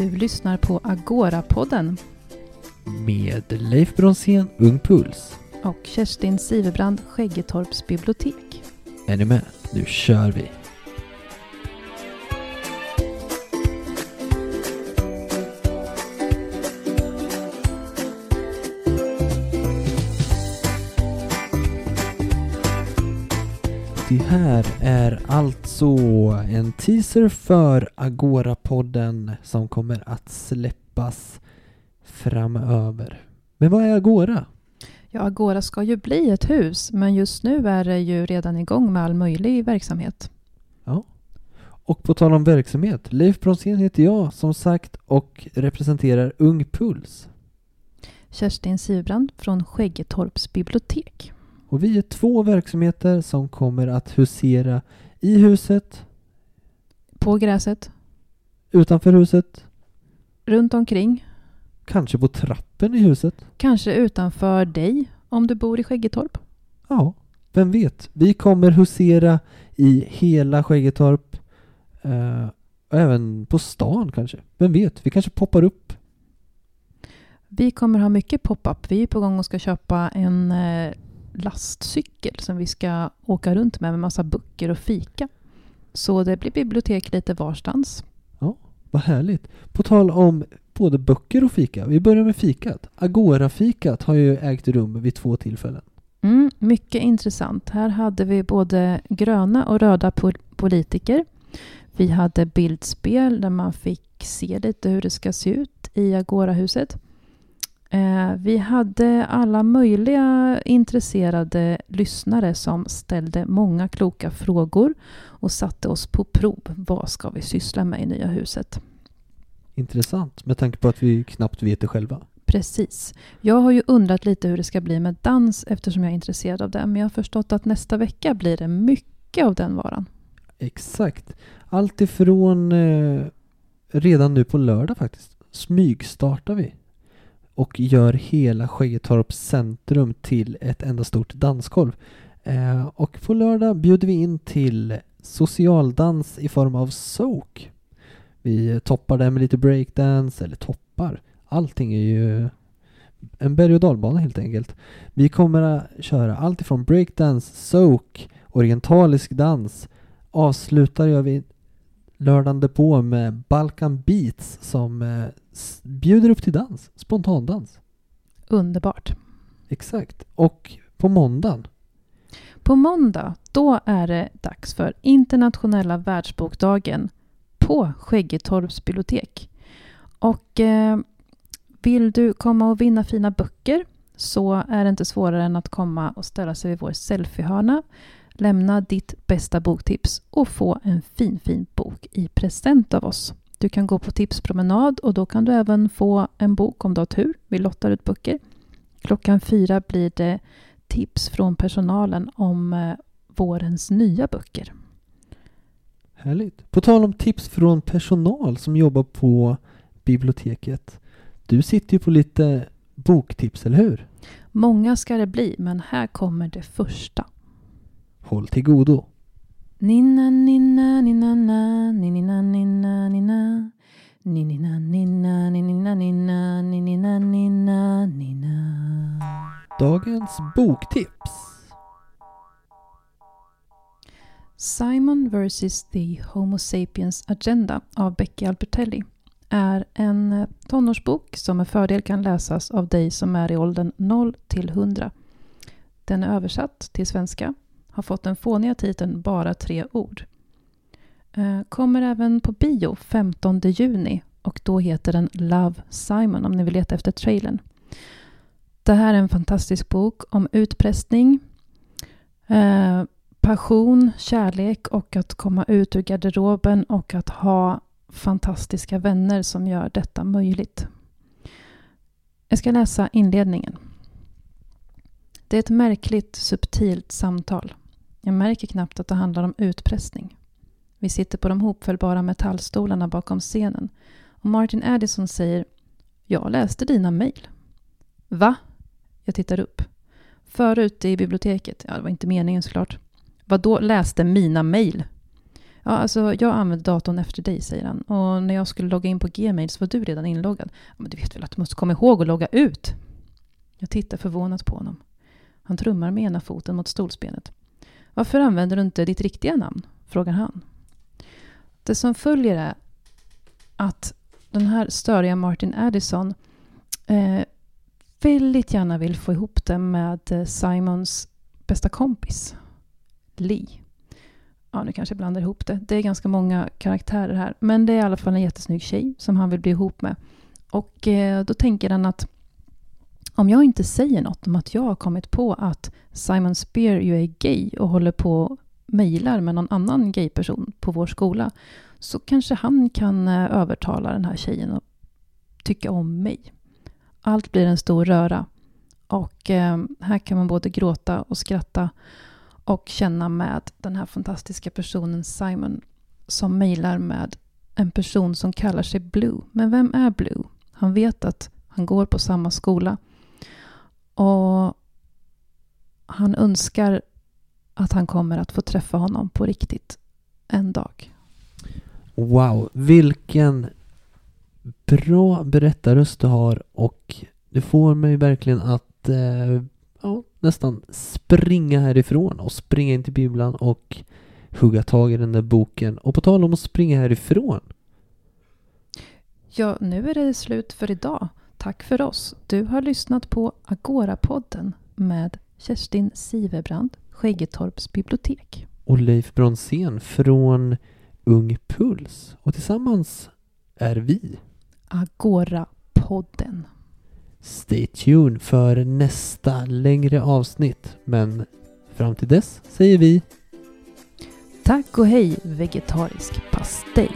Du lyssnar på Agora-podden Med Leif Bronsén, Ung Puls. och Kerstin Siverbrand, Skäggetorps bibliotek. Är ni med? Nu kör vi! Det här är alltså en teaser för Agora-podden som kommer att släppas framöver. Men vad är Agora? Ja, Agora ska ju bli ett hus, men just nu är det ju redan igång med all möjlig verksamhet. Och på tal om verksamhet, Leif Bronsén heter jag som sagt och representerar Ung Puls. Kerstin Siverbrand från Skäggetorps bibliotek. Och vi är två verksamheter som kommer att husera i huset, På gräset, utanför huset, runt omkring, kanske på trappen i huset. kanske utanför dig om du bor i Skäggetorp. Ja, vem vet? Vi kommer husera i hela Skäggetorp. Eh, även på stan kanske. Vem vet? Vi kanske poppar upp. Vi kommer ha mycket pop-up. Vi är på gång och ska köpa en eh, lastcykel som vi ska åka runt med med massa böcker och fika. Så det blir bibliotek lite varstans. Vad härligt. På tal om både böcker och fika. Vi börjar med fikat. Agora-fikat har ju ägt rum vid två tillfällen. Mm, mycket intressant. Här hade vi både gröna och röda pol- politiker. Vi hade bildspel där man fick se lite hur det ska se ut i Agorahuset. Eh, vi hade alla möjliga intresserade lyssnare som ställde många kloka frågor och satte oss på prov. Vad ska vi syssla med i nya huset? Intressant med tanke på att vi knappt vet det själva. Precis. Jag har ju undrat lite hur det ska bli med dans eftersom jag är intresserad av det. Men jag har förstått att nästa vecka blir det mycket av den varan. Exakt. Allt ifrån eh, redan nu på lördag faktiskt. Smygstartar vi. Och gör hela Skäggetorps centrum till ett enda stort dansgolv. Eh, och på lördag bjuder vi in till socialdans i form av soak. Vi toppar det med lite breakdance, eller toppar. Allting är ju en berg och dalbana helt enkelt. Vi kommer att köra allt ifrån breakdance, soak, orientalisk dans, avslutar gör vi lördagen på med Balkan Beats som eh, bjuder upp till dans, spontandans. Underbart. Exakt. Och på måndagen, På måndag, då är det dags för internationella världsbokdagen på Skäggetorps bibliotek. Och eh, vill du komma och vinna fina böcker så är det inte svårare än att komma och ställa sig vid vår selfiehörna, lämna ditt bästa boktips och få en fin, fin bok i present av oss. Du kan gå på tipspromenad och då kan du även få en bok om du har tur. Vi lottar ut böcker. Klockan fyra blir det tips från personalen om eh, vårens nya böcker. härligt. På tal om tips från personal som jobbar på biblioteket. Du sitter ju på lite boktips, eller hur? Många ska det bli, men här kommer det första. Håll till godo. Ninna, ninna, ninna, na, ninna, ninna, ninna. Ninna, ninna, ninna, ninna, ninna, ninna, ninna. Dagens boktips. Simon vs. The Homo Sapiens Agenda av Becky Albertelli är en eh, tonårsbok som med fördel kan läsas av dig som är i åldern 0 till 100. Den är översatt till svenska, har fått den fåniga titeln Bara tre ord. Eh, kommer även på bio 15 juni och då heter den Love Simon om ni vill leta efter trailern. Det här är en fantastisk bok om utpressning, eh, passion, kärlek och att komma ut ur garderoben och att ha fantastiska vänner som gör detta möjligt. Jag ska läsa inledningen. Det är ett märkligt, subtilt samtal. Jag märker knappt att det handlar om utpressning. Vi sitter på de hopfällbara metallstolarna bakom scenen och Martin Addison säger Jag läste dina mejl. Va? Jag tittar upp. Förut i biblioteket. Ja, det var inte meningen såklart. Vadå då läste mina mejl? Ja, alltså jag använde datorn efter dig, säger han. Och när jag skulle logga in på Gmail så var du redan inloggad. Ja, men du vet väl att du måste komma ihåg att logga ut? Jag tittar förvånat på honom. Han trummar med ena foten mot stolsbenet. Varför använder du inte ditt riktiga namn? frågar han. Det som följer är att den här störiga Martin Addison eh, väldigt gärna vill få ihop det med eh, Simons bästa kompis, Lee. Ja, nu kanske jag blandar ihop det. Det är ganska många karaktärer här. Men det är i alla fall en jättesnygg tjej som han vill bli ihop med. Och eh, då tänker han att om jag inte säger något om att jag har kommit på att Simon Spear ju är gay och håller på och mejlar med någon annan gayperson på vår skola så kanske han kan eh, övertala den här tjejen att tycka om mig. Allt blir en stor röra och eh, här kan man både gråta och skratta och känna med den här fantastiska personen Simon som mejlar med en person som kallar sig Blue. Men vem är Blue? Han vet att han går på samma skola och han önskar att han kommer att få träffa honom på riktigt en dag. Wow, vilken bra berättarröst du har och det får mig verkligen att eh, ja, nästan springa härifrån och springa in till bibblan och hugga tag i den där boken. Och på tal om att springa härifrån. Ja, nu är det slut för idag. Tack för oss. Du har lyssnat på Agora-podden med Kerstin Sivebrand, Skäggetorps bibliotek. Och Leif Bronsén från Ung Puls. Och tillsammans är vi Agora-podden. Stay tuned för nästa längre avsnitt. Men fram till dess säger vi Tack och hej vegetarisk pastej.